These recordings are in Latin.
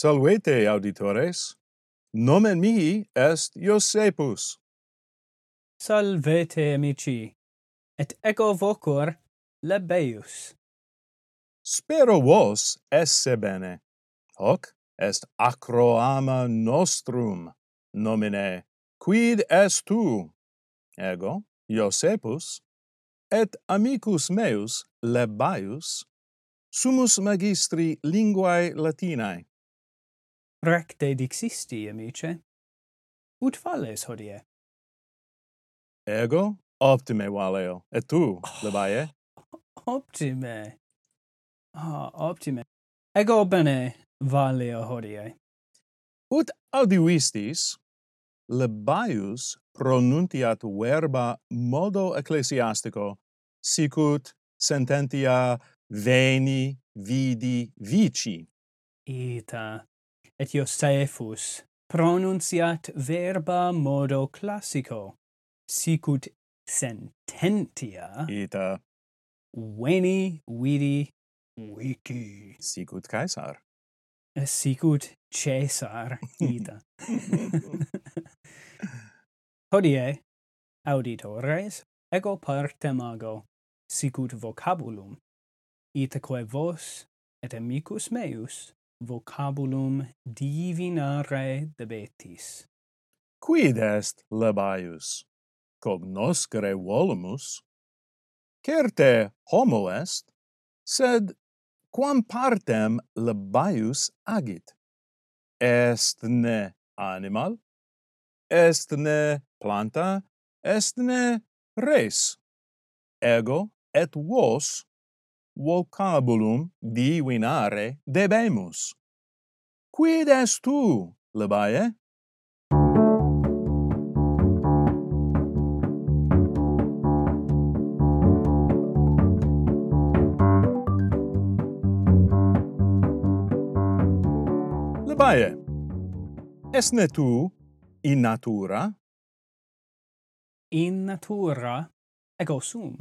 Salvete, auditores. Nomen mihi est Iosepus. Salvete, amici. Et ego vocor Lebeius. Spero vos esse bene. Hoc est acroama nostrum nomine quid est tu ego Iosepus et amicus meus Lebaius sumus magistri linguae latinae recte dixisti, amice. Ut falles hodie? Ego optime valeo, et tu, oh, Optime. Ah, oh, optime. Ego bene valeo hodie. Ut audivistis, Lebaius pronuntiat verba modo ecclesiastico, sicut sententia veni, vidi, vici. Ita et Iosefus pronunciat verba modo classico, sicut sententia ita. veni vidi vici. Sicut caesar. Eh, sicut caesar ita. Hodie auditores ego partem ago sicut vocabulum. Itaque vos et amicus meus vocabulum divinare debetis. Quid est labaius? Cognoscere volumus? Certe homo est, sed quam partem labaius agit? Est ne animal? Est ne planta? Est ne res? Ego et vos vocabulum divinare debemus. Quid est tu, Labae? Labae, esne tu in natura? In natura ego sum.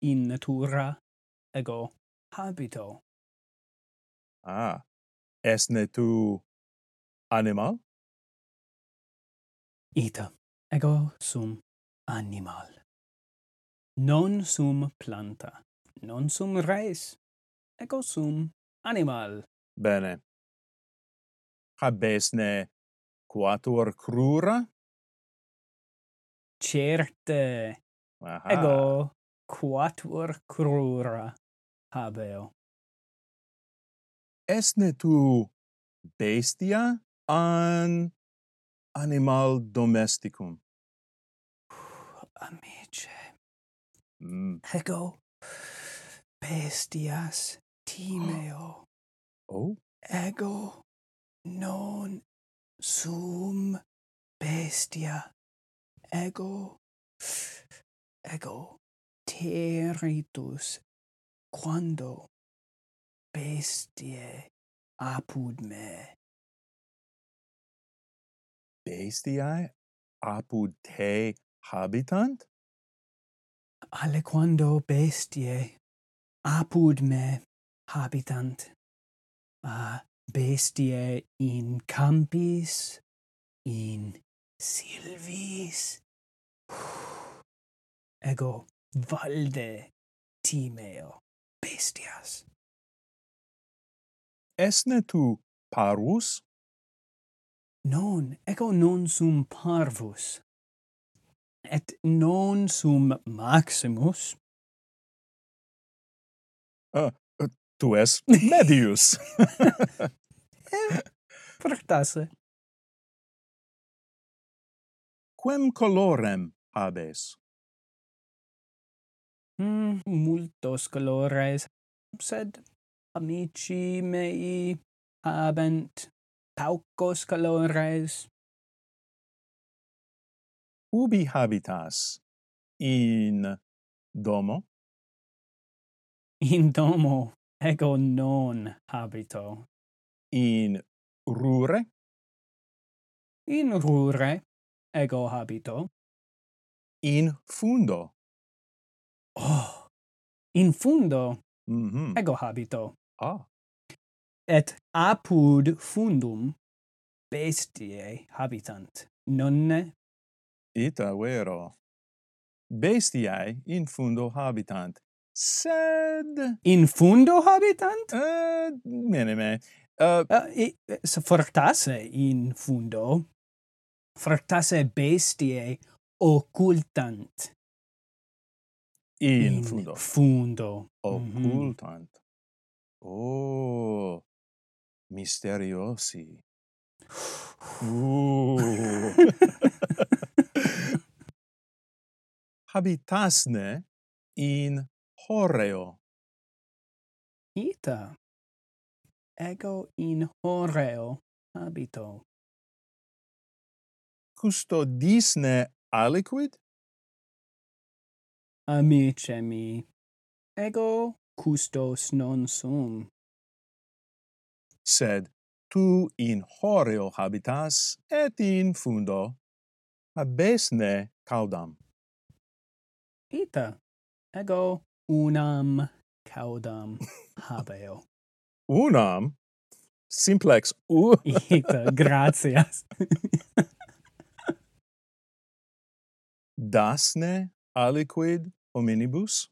In natura ego habito. Ah, esne tu animal? Ita, ego sum animal. Non sum planta, non sum res, ego sum animal. Bene. Habesne quatuor crura? Certe. Aha. Ego quatuor crura habeo. Esne tu bestia an animal domesticum? Amice, mm. ego bestias timeo. Oh? Ego non sum bestia. Ego, ego territus quando bestie apud me. Bestiae apud te habitant? Aliquando bestiae apud me habitant uh, bestiae in campis in silvis. Ego valde timeo bestias. Esne tu parvus? Non, eco non sum parvus, et non sum maximus. Uh, tu es medius. Eh, Fortasse. Quem colorem habes? Mm, multos colores, sed amici mei habent paucos colores. Ubi habitas? In domo? In domo ego non habito. In rure? In rure ego habito. In fundo? Oh! infundo mm -hmm. ego habito. Ah. Et apud fundum bestiae habitant, nonne? Ita vero. Bestiae in fundo habitant, sed... In fundo habitant? Eh, uh, mene me. Uh, eh, uh, eh, i, fortasse in fundo, fortasse bestiae occultant in, in fundo. fundo. Mm-hmm. Occultant. Mm -hmm. Oh, misteriosi. Uh. Habitasne in horreo. Ita. Ego in horreo habito. Custodisne aliquid? amice mi, ego custos non sum. Sed tu in horeo habitas et in fundo. Habesne caudam. Ita. Ego unam caudam habeo. Unam? Simplex u? Ita gratias dasne aliquid hominibus?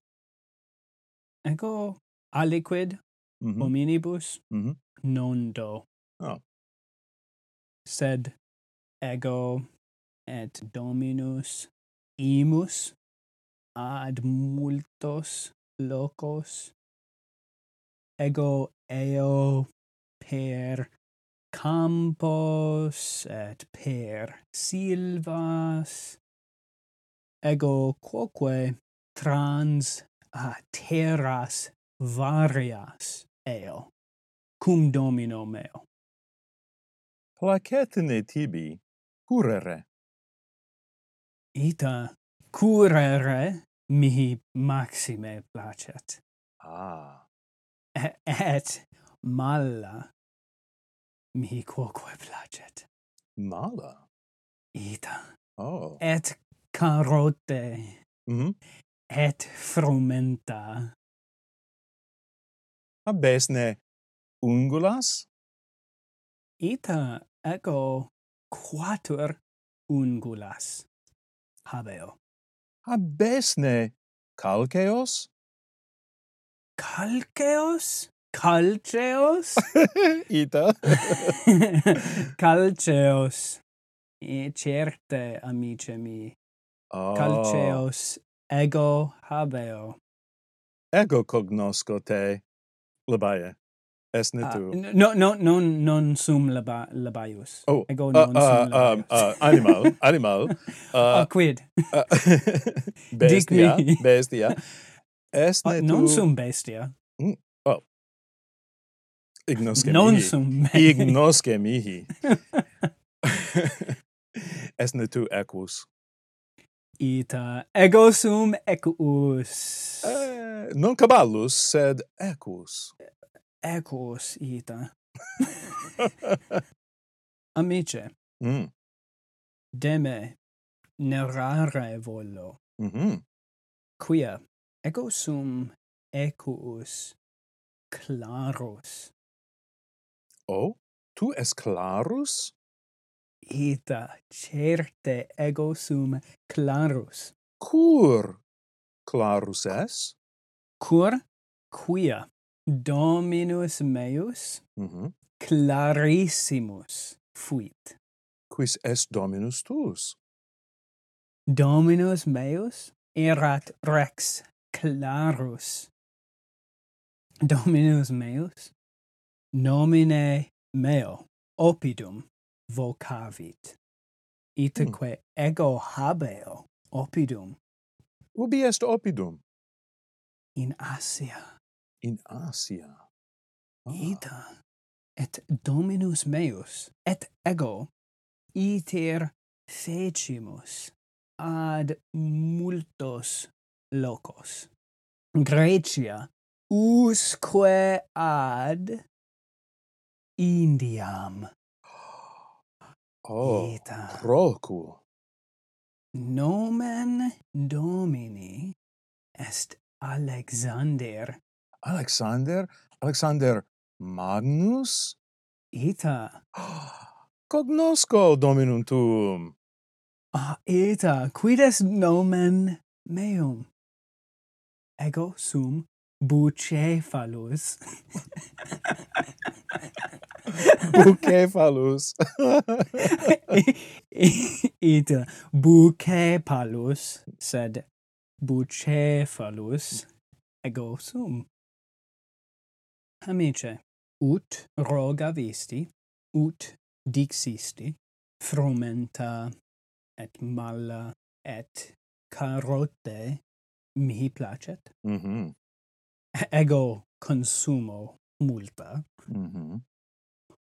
Ego aliquid mm -hmm. hominibus mm -hmm. non do. Oh. Sed ego et dominus imus ad multos locos ego eo per campos et per silvas ego quoque trans a terras varias eo cum domino meo. Placetne tibi curere. Ita curere mihi maxime placet. Ah. Et, et malla mihi quoque placet. Mala ita oh. et carote mm -hmm. et frumenta. Habesne ungulas? Ita ego quatur ungulas habeo. Habesne calceos? Calceos? Calceos? Ita. calceos. E certe, amice mi, Oh. Calceos ego habeo. Ego cognosco te, labae. Es ne ah, tu. Ah, no, no, non, oh, uh, non sum laba, labaius. Oh, ego non uh, uh, sum labaius. Uh, animal, animal. Uh, oh, quid? Uh, bestia, bestia. Es ne uh, tu... Non sum bestia. Mm, oh. Ignosce non mihi. sum Ignosce mihi. es ne tu equus ita ego sum equus. Eh, non caballus, sed equus. Equus ita. Amice. Mm. Deme nerare volo. Mm -hmm. Quia ego sum equus clarus. Oh, tu es clarus? ita certe ego sum clarus. Cur clarus es? Cur quia dominus meus mm -hmm. clarissimus fuit. Quis est dominus tuus? Dominus meus erat rex clarus. Dominus meus nomine meo opidum vocavit. Itaque hmm. mm. ego habeo oppidum ubi est oppidum in asia. In asia. Ah. ita et dominus meus et ego iter fecimus ad multos locos. Grecia usque ad Indiam. Oh, Ita. procu. Nomen Domini est Alexander. Alexander? Alexander Magnus? Ita. Cognosco Dominum tuum. Ah, ita, quid est nomen meum? Ego sum Bucefalus. Bucephalus. Ita Bucephalus sed Bucephalus ego sum. Amice, ut rogavisti, ut dixisti, frumenta et mala et carote mihi placet. Mhm ego consumo multa. Mm -hmm.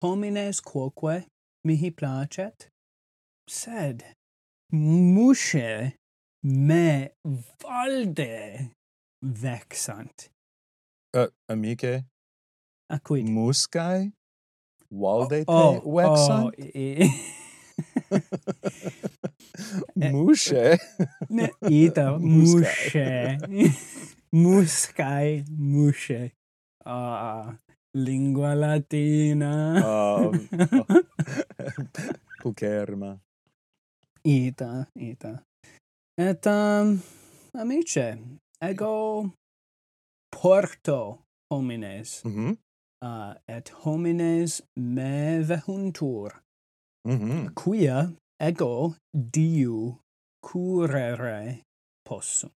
Homines quoque mihi placet, sed musce me valde vexant. Uh, amice? Acquid. Muscae? Valde oh, te oh, oh vexant? Oh, e musce? ita, musce muscae musce. Ah, lingua latina. um, oh. Ita, ita. Et, um, amice, ego porto homines. Mm -hmm. uh, et homines me vehuntur. Mm -hmm. Quia ego diu curere possum.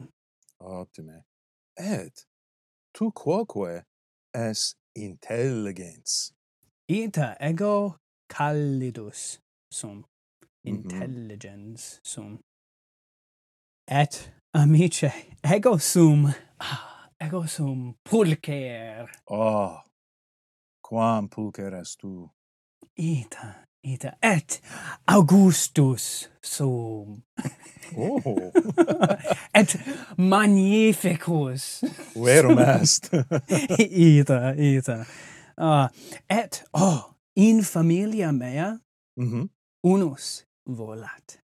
Optime et tu quoque es intelligens. Ita ego callidus sum, mm-hmm. intelligens sum. Et, amice, ego sum, ah, ego sum pulcher. Oh, quam pulcher est tu? Ita ita et Augustus sum. Oh. et magnificus. Verum est. ita, ita. Uh, et, oh, in familia mea mm -hmm. unus volat.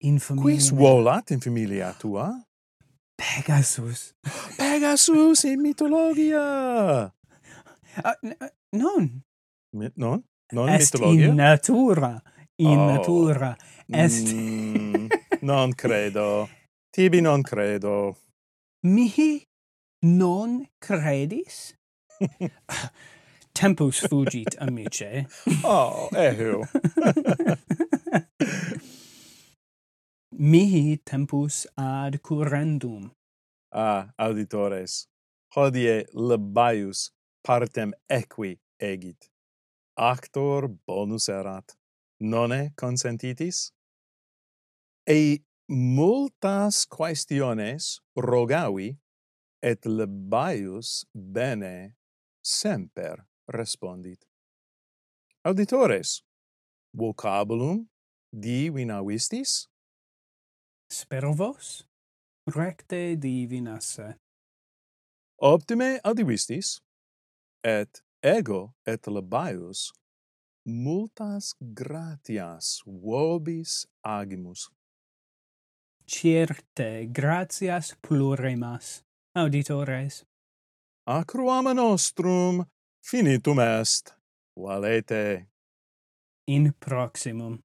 In familia Quis volat in familia tua? Pegasus. Pegasus in mythologia! Uh, ah, non. Mi non? Non est mitologia? in natura. In oh. natura. Est... mm, non credo. Tibi non credo. Mihi non credis? Tempus fugit, amice. oh, ehu. Mihi tempus ad currendum. Ah, auditores, hodie labaius partem equi egit actor bonus erat. Nonne consentitis? Ei multas quaestiones rogavi et Lebaius bene semper respondit. Auditores vocabulum divina vistis spero vos recte divinasse optime adivistis et ego et labaius multas gratias vobis agimus. Certe gratias plurimas, auditores. Acruama nostrum finitum est, valete. In proximum.